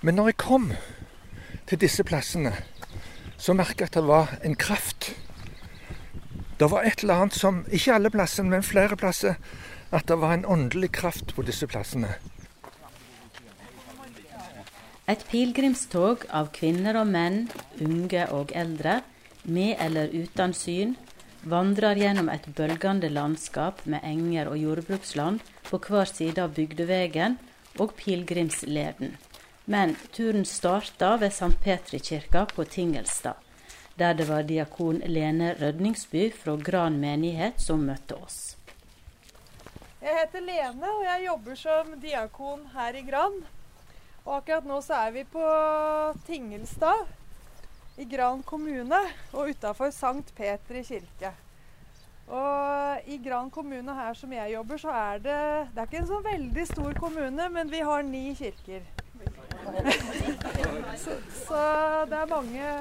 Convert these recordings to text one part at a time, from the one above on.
Men når jeg kom til disse plassene, så merka jeg at det var en kraft. Det var et eller annet som Ikke alle plassene, men flere plasser. At det var en åndelig kraft på disse plassene. Et pilegrimstog av kvinner og menn, unge og eldre, med eller uten syn, vandrer gjennom et bølgende landskap med enger og jordbruksland på hver side av bygdevegen og pilegrimsleden. Men turen starta ved St. Petri kirka på Tingelstad, der det var diakon Lene Rødningsby fra Gran menighet som møtte oss. Jeg heter Lene, og jeg jobber som diakon her i Gran. Og akkurat nå så er vi på Tingelstad i Gran kommune og utafor Sankt Petri kirke. Og i Gran kommune her som jeg jobber, så er det Det er ikke en så veldig stor kommune, men vi har ni kirker. så, så, det er mange,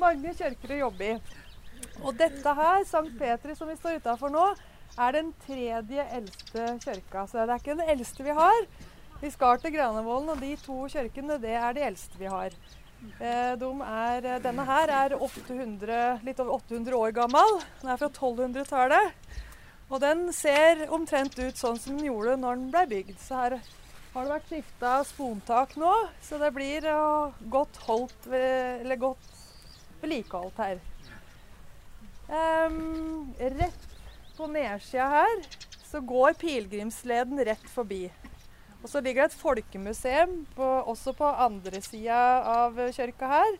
mange kirker å jobbe i. Og dette her, Sankt Petri som vi står utafor nå, er den tredje eldste kirka. Så det er ikke den eldste vi har. Vi skal til Granevollen, og de to kirkene det er de eldste vi har. Eh, de er, denne her er 800, litt over 800 år gammel. Den er fra 1200-tallet. Og den ser omtrent ut sånn som den gjorde når den ble bygd. Så her har det vært skifta spontak nå, så det blir uh, godt holdt ved, eller godt vedlikeholdt her. Um, rett på nedsida her så går pilegrimsleden rett forbi. Og så ligger det et folkemuseum på, også på andre sida av kirka her,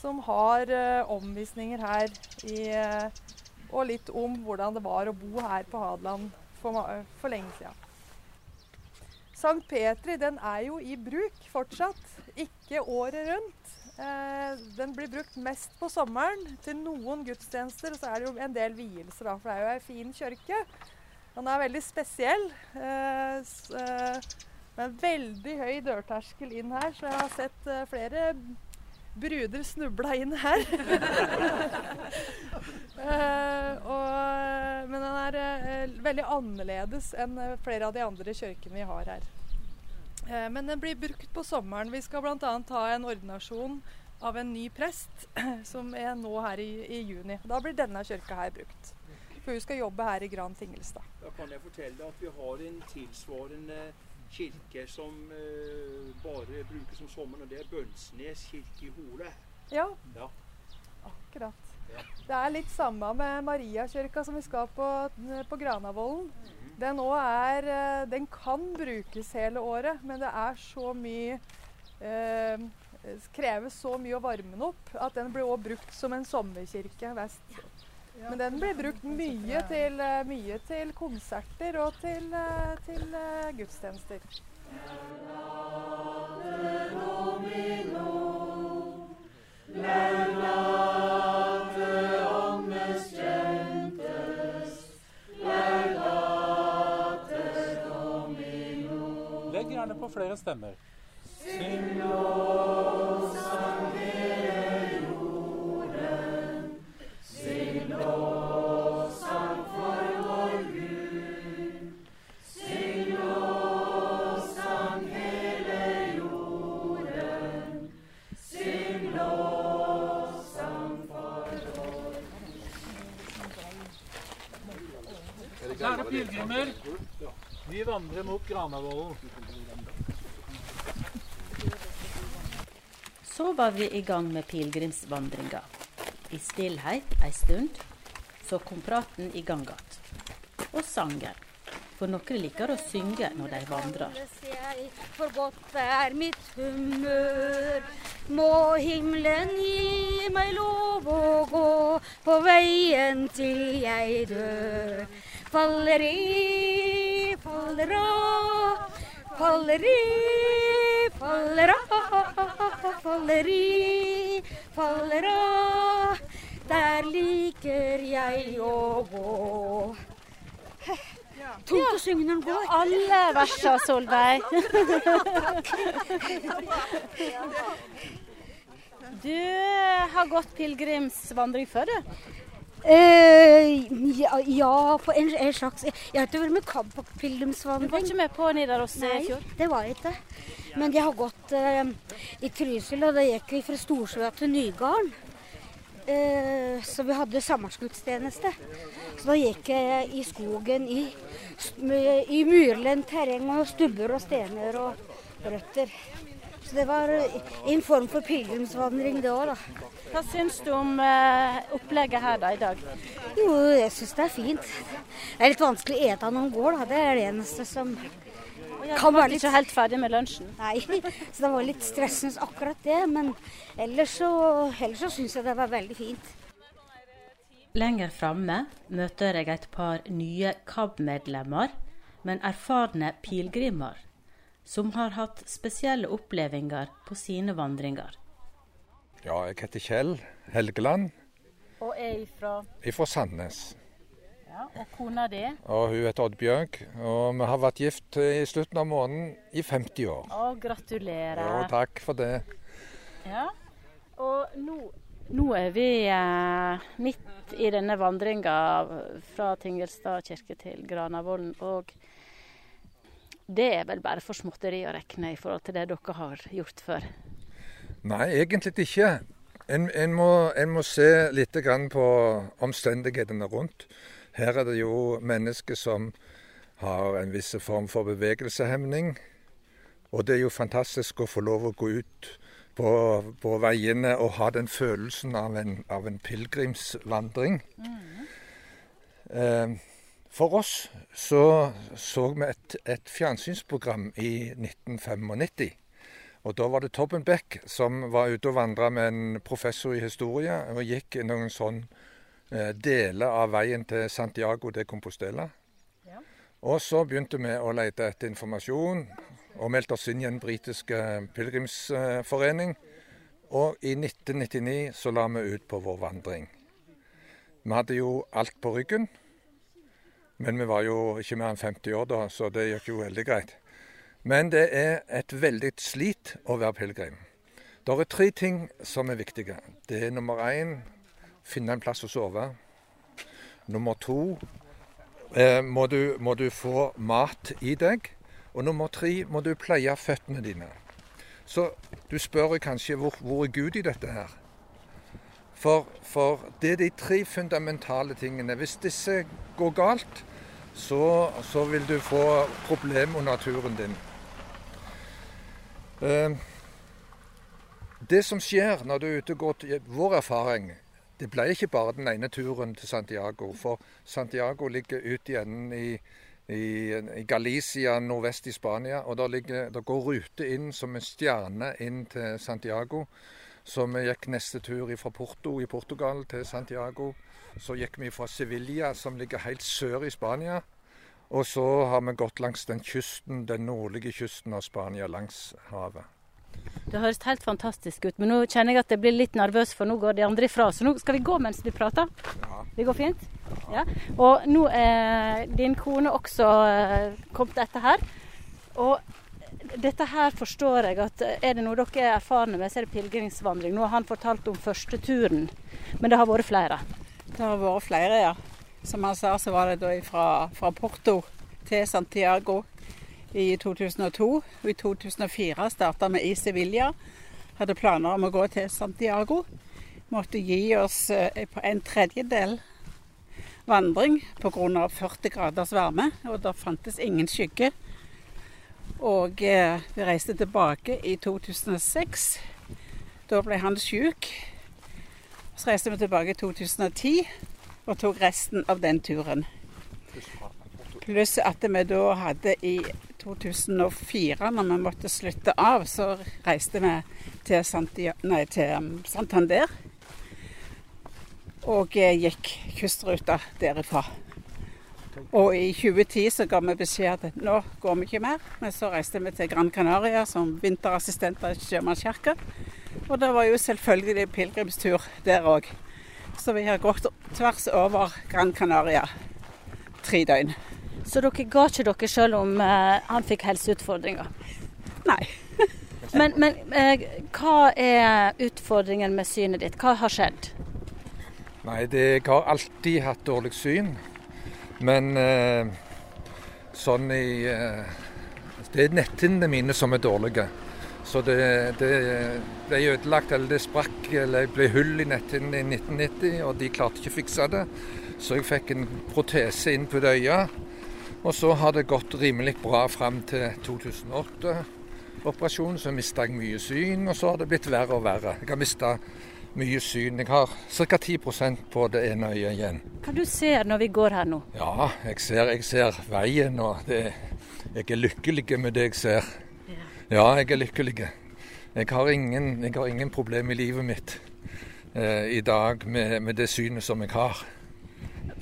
som har uh, omvisninger her i, uh, og litt om hvordan det var å bo her på Hadeland for, for lenge sida. Sankt Petri den er jo i bruk fortsatt, ikke året rundt. Eh, den blir brukt mest på sommeren til noen gudstjenester, og så er det jo en del vielser, da, for det er jo ei fin kirke. Den er veldig spesiell. Uh, med veldig høy dørterskel inn her, så jeg har sett uh, flere bruder snubla inn her. uh, og, men den er uh, veldig annerledes enn flere av de andre kirkene vi har her. men den blir brukt på sommeren. Vi skal bl.a. ha en ordinasjon av en ny prest som er nå her i, i juni. Da blir denne kirka her brukt. For hun skal jobbe her i Gran Tingelstad. Da kan jeg fortelle deg at vi har en tilsvarende kirke som uh, bare brukes om sommeren, og det er Bønsnes kirke i Hole. Ja, ja. akkurat. Det er litt samme med Mariakirka som vi skal på, på Granavollen. Mm. Den, er, eh, den kan brukes hele året, men det er så mye eh, krever så mye å varme den opp at den blir også brukt som en sommerkirke vest. Men den blir brukt mye til, eh, mye til konserter og til, eh, til gudstjenester. Legg gjerne på flere stemmer. Syng lovsang vi mot Granavolden. Så var vi i gang med pilegrimsvandringa. I stillhet ei stund. Så kom praten i gang igjen. Og sangen. For noen liker å synge når de vandrer. For godt er mitt humør. Må himmelen gi meg lov å gå på veien til jeg dør. Faller i, faller av, faller i, faller av, faller i, faller av. Der liker jeg å gå. Tungt å synge når den går. Alle versa, Solveig. Du har gått pilegrimsvandring før, du? Eh, ja, ja, på en, en slags Jeg har ikke vært med på Du var ikke med på Nidaros i Nei, fjor? det var jeg ikke. Men jeg har gått eh, i Trysil, og da gikk vi fra Storsjøa til Nygarden. Eh, så vi hadde sommerskudstjeneste. Så da gikk jeg i skogen i, i myrlendt terreng og stubber og stener og røtter. Så det var en form for pilegrimsvandring det òg, da. Hva syns du om eh, opplegget her da i dag? Jo, jeg syns det er fint. Det er litt vanskelig å ete når man går, da. Det er det eneste som Ja, kan være litt ikke helt ferdig med lunsjen? Nei, så det var litt stressende akkurat det. Men ellers så, ellers så syns jeg det var veldig fint. Lenger framme møter jeg et par nye KAB-medlemmer, men erfarne pilegrimer, som har hatt spesielle opplevelser på sine vandringer. Ja, jeg heter Kjell Helgeland, Og er ifra Ifra Sandnes. ja, Og kona di? Og hun heter Oddbjørg. Og vi har vært gift i slutten av måneden i 50 år. Å, gratulerer. Jo, takk for det. Ja. Og nå, nå er vi eh, midt i denne vandringa fra Tingelstad kirke til Granavolden. Og det er vel bare for småtteri å regne i forhold til det dere har gjort før. Nei, egentlig ikke. En, en, må, en må se litt grann på omstendighetene rundt. Her er det jo mennesker som har en viss form for bevegelseshemning. Og det er jo fantastisk å få lov å gå ut på, på veiene og ha den følelsen av en, av en pilegrimsvandring. Eh, for oss så så vi et, et fjernsynsprogram i 1995. Og da var det Tobben Beck som var ute og vandra med en professor i historie og gikk noen sånn eh, deler av veien til Santiago de Compostela. Og så begynte vi å lete etter informasjon og meldte oss inn i en britisk eh, pilegrimsforening. Og i 1999 så la vi ut på vår vandring. Vi hadde jo alt på ryggen. Men vi var jo ikke mer enn 50 år da, så det gikk jo veldig greit. Men det er et veldig slit å være pilegrim. Det er tre ting som er viktige. Det er nummer én finne en plass å sove. Nummer to eh, må, du, må du få mat i deg. Og nummer tre må du pleie føttene dine. Så du spør kanskje hvor, hvor er Gud i dette her? For, for det er de tre fundamentale tingene. Hvis disse går galt, så, så vil du få problemer under turen din. Eh, det som skjer når du er ute og går til vår erfaring Det ble ikke bare den ene turen til Santiago. For Santiago ligger ute i enden i, i Galicia nordvest i Spania. Og der, ligger, der går rute inn som en stjerne inn til Santiago. Så vi gikk neste tur fra Porto i Portugal til Santiago. Så gikk vi fra Sevilla, som ligger helt sør i Spania. Og så har vi gått langs den kysten, den nordlige kysten av Spania, langs havet. Det høres helt fantastisk ut, men nå kjenner jeg at jeg blir litt nervøs, for nå går de andre ifra. Så nå skal vi gå mens vi prater. Ja. Det går fint? Ja. Og nå er din kone også eh, kommet etter her. Og dette her forstår jeg at eh, er det noe dere er erfarne med, så er det pilegrimsvandring. Nå har han fortalt om første turen, men det har vært flere. Det har vært flere, ja. Som han sa, så var det da fra, fra Porto til Santiago i 2002. Og i 2004 starta vi i Sevilla. Hadde planer om å gå til Santiago. Måtte gi oss eh, en tredjedel vandring pga. 40 graders varme. Og det fantes ingen skygge. Og eh, vi reiste tilbake i 2006. Da ble han syk. Så reiste vi tilbake i 2010 og tok resten av den turen. Pluss at vi da hadde i 2004, når vi måtte slutte av, så reiste vi til, nei, til um, Santander. Og eh, gikk kystruta derifra. Og i 2010 så ga vi beskjed at nå går vi ikke mer. Men så reiste vi til Gran Canaria som vinterassistenter i Sjømannskirka. Og det var jo selvfølgelig pilegrimstur der òg. Så vi har gått tvers over Gran Canaria tre døgn. Så dere ga ikke dere selv om eh, han fikk helseutfordringer? Nei. Men, men eh, hva er utfordringen med synet ditt? Hva har skjedd? Nei, det, jeg har alltid hatt dårlig syn. Men eh, sånn i eh, Det er netthinnene mine som er dårlige. Så det, det ble ødelagt, eller det sprakk, eller det ble hull i netthinnen i 1990, og de klarte ikke å fikse det. Så jeg fikk en protese inn på det øya. Og så har det gått rimelig bra fram til 2008-operasjonen. Så mista jeg mye syn, og så har det blitt verre og verre. Jeg har mista mye syn. Jeg har ca. 10% på det ene øyet igjen. Hva du ser når vi går her nå? Ja, jeg ser, jeg ser veien, og det, jeg er lykkelig med det jeg ser. Ja, jeg er lykkelig. Jeg har ingen, jeg har ingen problem i livet mitt eh, i dag med, med, det synet som jeg har.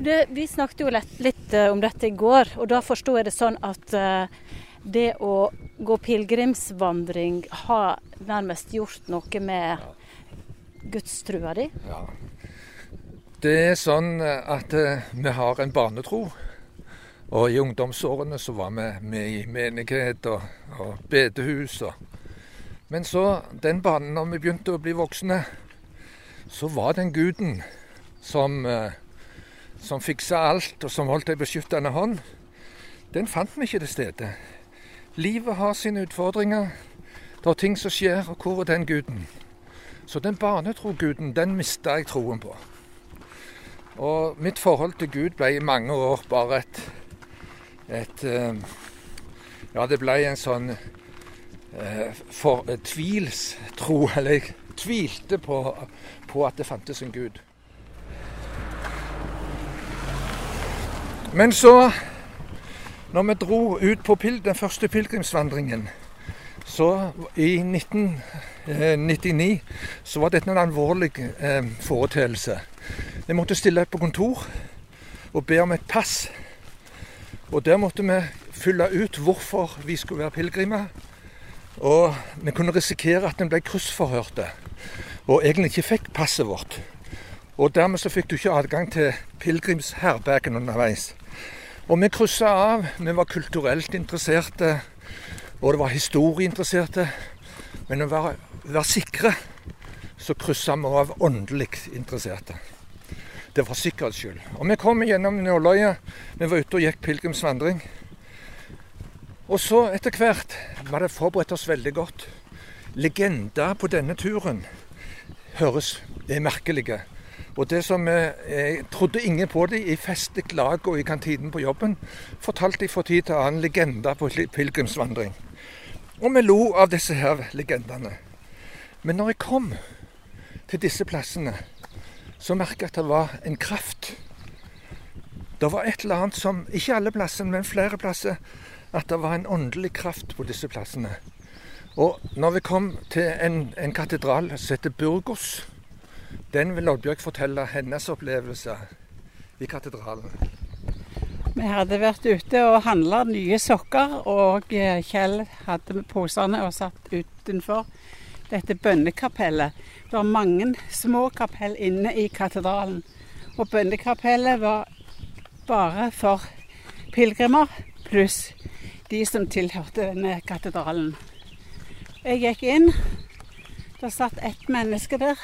Det, vi snakket jo litt, litt uh, om dette i går, og da forsto jeg det sånn at eh, det å gå pilegrimsvandring har nærmest gjort noe med gudstrua di? Ja. Det er sånn at eh, vi har en barnetro. Og i ungdomsårene så var vi med i menighet og, og bedehus. Og. Men så, den banen, når vi begynte å bli voksne, så var den guden som, uh, som fiksa alt, og som holdt ei beskyttende hånd, den fant vi ikke til stede. Livet har sine utfordringer. Det er ting som skjer, og hvor er den guden? Så den barnetroguden, den mista jeg troen på. Og mitt forhold til Gud ble i mange år bare et, et uh, Ja, det ble en sånn uh, for, uh, tvilstro. Eller jeg tvilte på, på at det fantes en Gud. Men så, når vi dro ut på den første pilegrimsvandringen, så i 1999 eh, så var dette en alvorlig eh, foreteelse. Jeg måtte stille opp på kontor og be om et pass. Og der måtte vi fylle ut hvorfor vi skulle være pilegrimer. Og vi kunne risikere at en ble kryssforhørte og egentlig ikke fikk passet vårt. Og dermed så fikk du ikke adgang til pilegrimsherbergen underveis. Og vi kryssa av. Vi var kulturelt interesserte, og det var historieinteresserte. Men å være, være sikre, så kryssa vi av åndelig interesserte. Det var sikkerhets skyld. Og vi kom gjennom nåløyet. Vi var ute og gikk pilegrimsvandring. Og så etter hvert var det forberedt oss veldig godt. Legender på denne turen høres er merkelige. Og det som jeg, jeg trodde ingen på det i festlig lag og i kantinen på jobben, fortalte de fra tid til annen legender på pilegrimsvandring. Og vi lo av disse her legendene. Men når jeg kom til disse plassene, så merka jeg at det var en kraft. Det var et eller annet som Ikke alle plassene, men flere plasser. At det var en åndelig kraft på disse plassene. Og når vi kom til en, en katedral som heter Burgos, den vil Oddbjørg fortelle hennes opplevelse i katedralen. Vi hadde vært ute og handla nye sokker, og eh, Kjell hadde posene og satt utenfor dette bønnekapellet. Det var mange små kapell inne i katedralen. Og bønnekapellet var bare for pilegrimer pluss de som tilhørte denne katedralen. Jeg gikk inn. Det satt ett menneske der.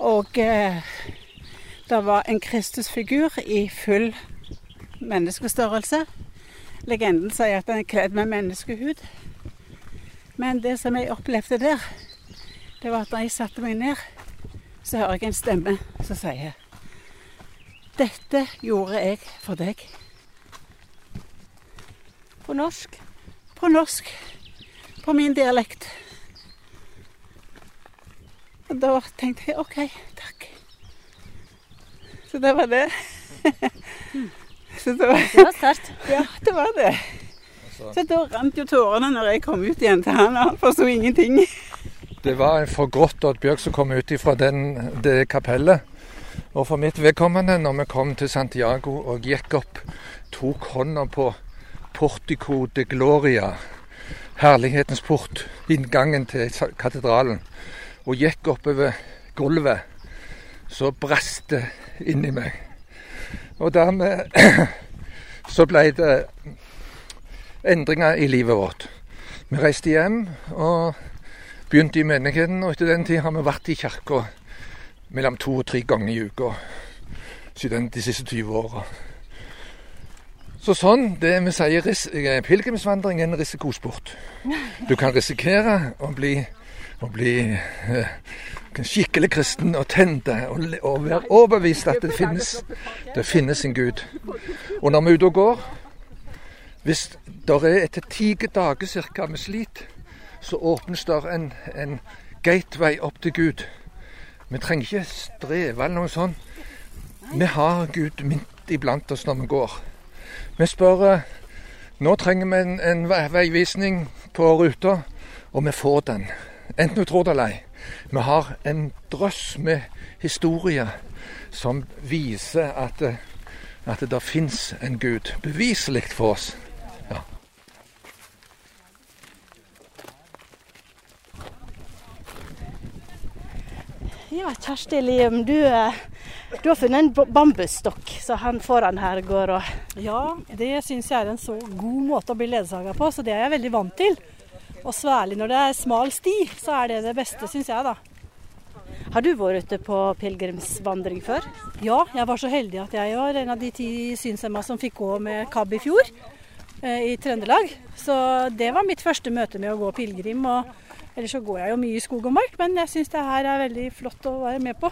Og eh, det var en Kristusfigur i full menneskestørrelse. Legenden sier at den er kledd med menneskehud. Men det som jeg opplevde der, det var at når jeg satte meg ned, så hører jeg en stemme som sier Dette gjorde jeg for deg. På norsk? På norsk. På min dialekt. Og da tenkte jeg OK, takk. Så det var det. Så det var, det var sterkt. Ja, det var det. Så da rant jo tårene når jeg kom ut igjen til han, og han forsto ingenting. Det var en for grått bjørk som kom ut fra det kapellet. Og for mitt vedkommende, når vi kom til Santiago og gikk opp, tok hånda på Portico de Gloria, herlighetens port, inngangen til katedralen, og gikk oppover gulvet, så brast det inni meg. Og dermed så ble det endringer i livet vårt. Vi reiste hjem og begynte i menigheten, og etter den tid har vi vært i kirka mellom to og tre ganger i uka siden de siste 20 åra. Så sånn, det vi sier ris eh, pilegrimsvandring er en risikosport. Du kan risikere å bli, å bli eh, skikkelig kristen og tente og, og være overbevist at det finnes, det finnes en Gud. Og når vi er ute og går, hvis det er etter ti dager cirka med slit, så åpnes det en, en gateway opp til Gud. Vi trenger ikke streve eller noe sånt. Vi har Gud midt iblant oss når vi går. Vi spør eh, Nå trenger vi en, en veivisning på ruta, og vi får den. Enten du tror det eller ei. Vi har en drøss med historier som viser at, eh, at det fins en Gud. Beviselig for oss. Ja. Ja, Kjersti Liem, du, eh, du har funnet en bambusstokk, så han foran her går og Ja, det syns jeg er en så god måte å bli ledsaga på, så det er jeg veldig vant til. Og særlig når det er smal sti, så er det det beste, syns jeg, da. Har du vært ute på pilegrimsvandring før? Ja, jeg var så heldig at jeg var en av de ti synshemma som fikk gå med KAB i fjor, eh, i Trøndelag. Så det var mitt første møte med å gå pilegrim. og Ellers så går jeg jo mye i skog og mark, men jeg syns det her er veldig flott å være med på.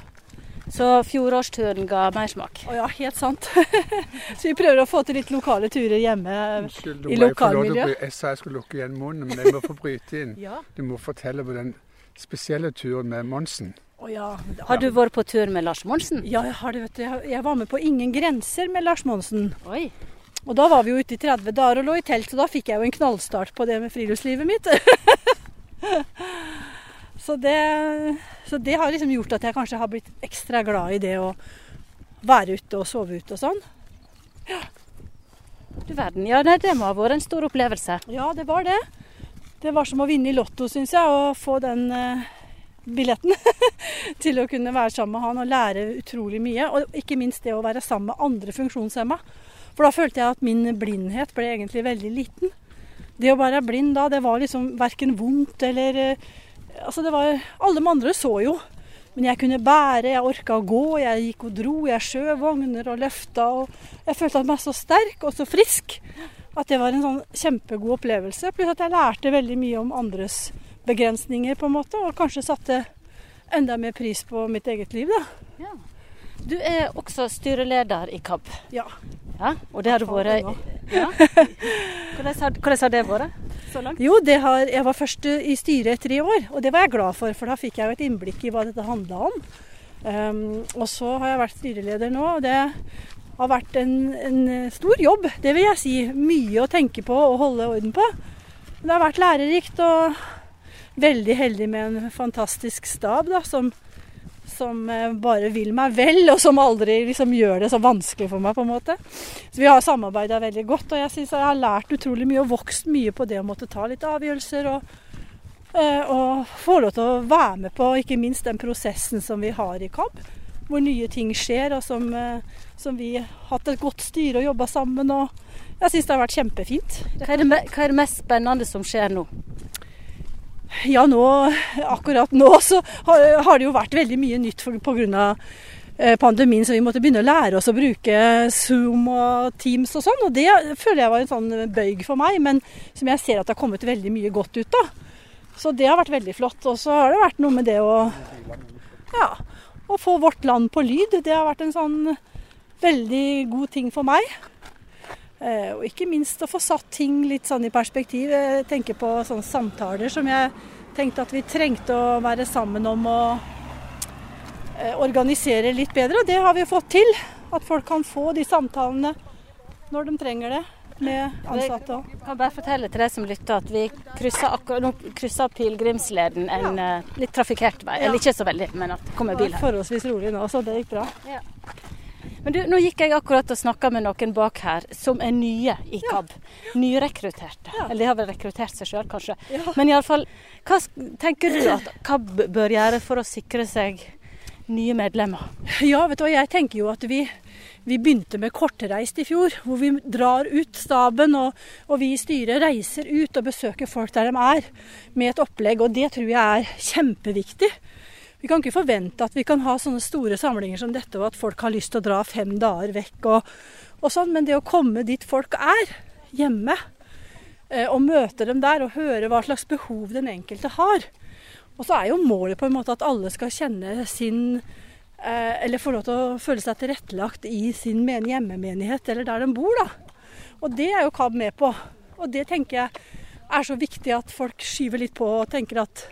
Så fjorårsturen ga mersmak? Å ja, helt sant. så vi prøver å få til litt lokale turer hjemme Unnskyld, i lokalmiljøet. Jeg sa jeg skulle lukke igjen munnen, men jeg må få bryte inn. Ja. Du må fortelle på den spesielle turen med Monsen. Å ja. Har du vært på tur med Lars Monsen? Ja, jeg har det, vet du. Jeg var med på Ingen grenser med Lars Monsen. Oi. Og da var vi jo ute i 30 dager og lå i telt, så da fikk jeg jo en knallstart på det med friluftslivet mitt. så, det, så det har liksom gjort at jeg kanskje har blitt ekstra glad i det å være ute og sove ute og sånn. Du verden. Ja, det må ha vært en stor opplevelse. Ja, det var det. Det var som å vinne i Lotto, syns jeg, å få den eh, billetten til å kunne være sammen med han og lære utrolig mye. Og ikke minst det å være sammen med andre funksjonshemma. For da følte jeg at min blindhet ble egentlig veldig liten. Det å være blind da, det var liksom verken vondt eller eh, Altså, det var Alle de andre så jo. Men jeg kunne bære, jeg orka å gå, jeg gikk og dro, jeg skjøv vogner og løfta. Og jeg følte meg så sterk og så frisk at det var en sånn kjempegod opplevelse. Pluss at jeg lærte veldig mye om andres begrensninger, på en måte, og kanskje satte enda mer pris på mitt eget liv, da. Du er også styreleder i KAB. Ja. ja og det har du vært ja. hvordan, har, hvordan har det vært så langt? Jo, det har, jeg var først i styret i tre år, og det var jeg glad for, for da fikk jeg jo et innblikk i hva dette handla om. Um, og så har jeg vært styreleder nå, og det har vært en, en stor jobb, det vil jeg si. Mye å tenke på og holde orden på. Men det har vært lærerikt og veldig heldig med en fantastisk stab da, som, som eh, bare vil meg vel, og som aldri liksom gjør det så vanskelig for meg, på en måte. Så vi har samarbeida veldig godt, og jeg syns jeg har lært utrolig mye og vokst mye på det å måtte ta litt avgjørelser. og eh, og få lov til å være med på ikke minst den prosessen som vi har i KAB. Hvor nye ting skjer, og som, eh, som vi har hatt et godt styre og jobba sammen. og Jeg syns det har vært kjempefint. Hva er, det, hva er det mest spennende som skjer nå? Ja, nå, akkurat nå så har, har det jo vært veldig mye nytt pga. eh, pandemien, så vi måtte begynne å lære oss å bruke Zoom og Teams og sånn. Og det føler jeg var en sånn bøyg for meg, men som jeg ser at det har kommet veldig mye godt ut av. Så det har vært veldig flott. Og så har det vært noe med det å ja, å få vårt land på lyd. Det har vært en sånn veldig god ting for meg. Eh, og ikke minst å få satt ting litt sånn i perspektiv. Jeg tenker på sånne samtaler som jeg tenkte at vi trengte å være sammen om å eh, organisere litt bedre. Og det har vi fått til. At folk kan få de samtalene når de trenger det med ansatte òg. Kan bare fortelle til deg som lytter at vi akkurat, pilegrimsleden en ja. litt trafikkert vei. Eller ikke så veldig, men at det kommer bil her. Forholdsvis rolig nå, så det gikk bra. Men du, nå gikk jeg akkurat og snakka med noen bak her som er nye i KAB. Nyrekrutterte. Eller de har vel rekruttert seg sjøl, kanskje. Men iallfall, hva tenker du at KAB bør gjøre for å sikre seg nye medlemmer? Ja, vet du hva, jeg tenker jo at vi, vi begynte med kortreist i fjor. Hvor vi drar ut staben, og, og vi i styret reiser ut og besøker folk der de er. Med et opplegg, og det tror jeg er kjempeviktig. Vi kan ikke forvente at vi kan ha sånne store samlinger som dette, og at folk har lyst til å dra fem dager vekk og, og sånn. Men det å komme dit folk er, hjemme, eh, og møte dem der og høre hva slags behov den enkelte har. Og så er jo målet på en måte at alle skal kjenne sin eh, Eller få lov til å føle seg tilrettelagt i sin men hjemmemenighet, eller der de bor, da. Og det er jo KAB med på. Og det tenker jeg er så viktig at folk skyver litt på og tenker at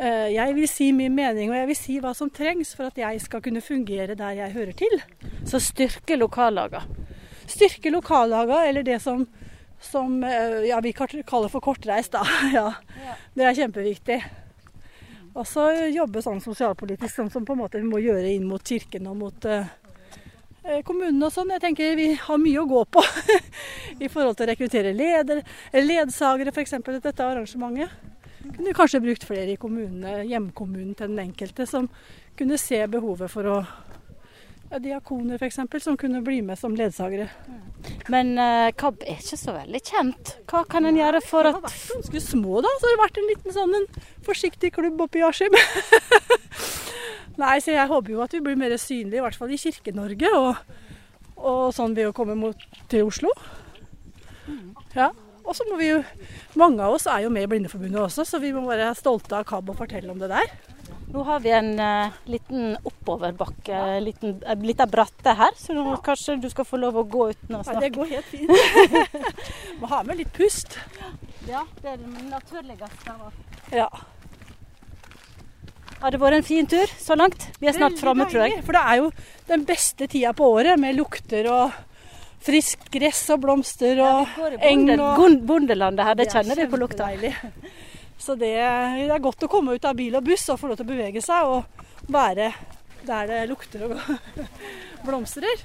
jeg vil si min mening, og jeg vil si hva som trengs for at jeg skal kunne fungere der jeg hører til. Så styrke lokallagene. Styrke lokallagene, eller det som, som eh, ja, vi kaller for kortreist, da. ja. Det er kjempeviktig. Og så jobbe sånn sosialpolitisk, sånn som på en måte vi må gjøre inn mot kirken og mot eh, eh kommunene og sånn. Jeg tenker vi har mye å gå på i forhold til å rekruttere leder, ledsagere f.eks. til dette arrangementet. Kunne kanskje brukt flere i kommunene, hjemkommunen til den enkelte, som kunne se behovet for å ja, Diakoner f.eks., som kunne bli med som ledsagere. Men uh, KAB er ikke så veldig kjent. Hva kan en gjøre for at har vært ganske små, da. Så det har vært en liten sånn en forsiktig klubb oppe i Askim. Nei, så jeg håper jo at vi blir mer synlige, i hvert fall i Kirke-Norge. Og, og, sånn ved å komme mot, til Oslo. Ja. Og så må vi jo Mange av oss er jo med i Blindeforbundet også, så vi må være stolte av KAB og fortelle om det der. Nå har vi en uh, liten oppoverbakke, liten, uh, lita bratte her, så nå kanskje du skal få lov å gå uten å snakke. Ja, det går helt fint. Må ha med litt pust. Ja, det er det naturligste av. Ja. Har det vært en fin tur så langt? Vi er snart framme, tror jeg. For det er jo den beste tida på året med lukter og friskt gress og blomster og ja, eng. Og... Bondelandet her, det kjenner vi på lukta. Så det, det, er godt å komme ut av bil og buss og få lov til å bevege seg og være der det lukter og blomstrer.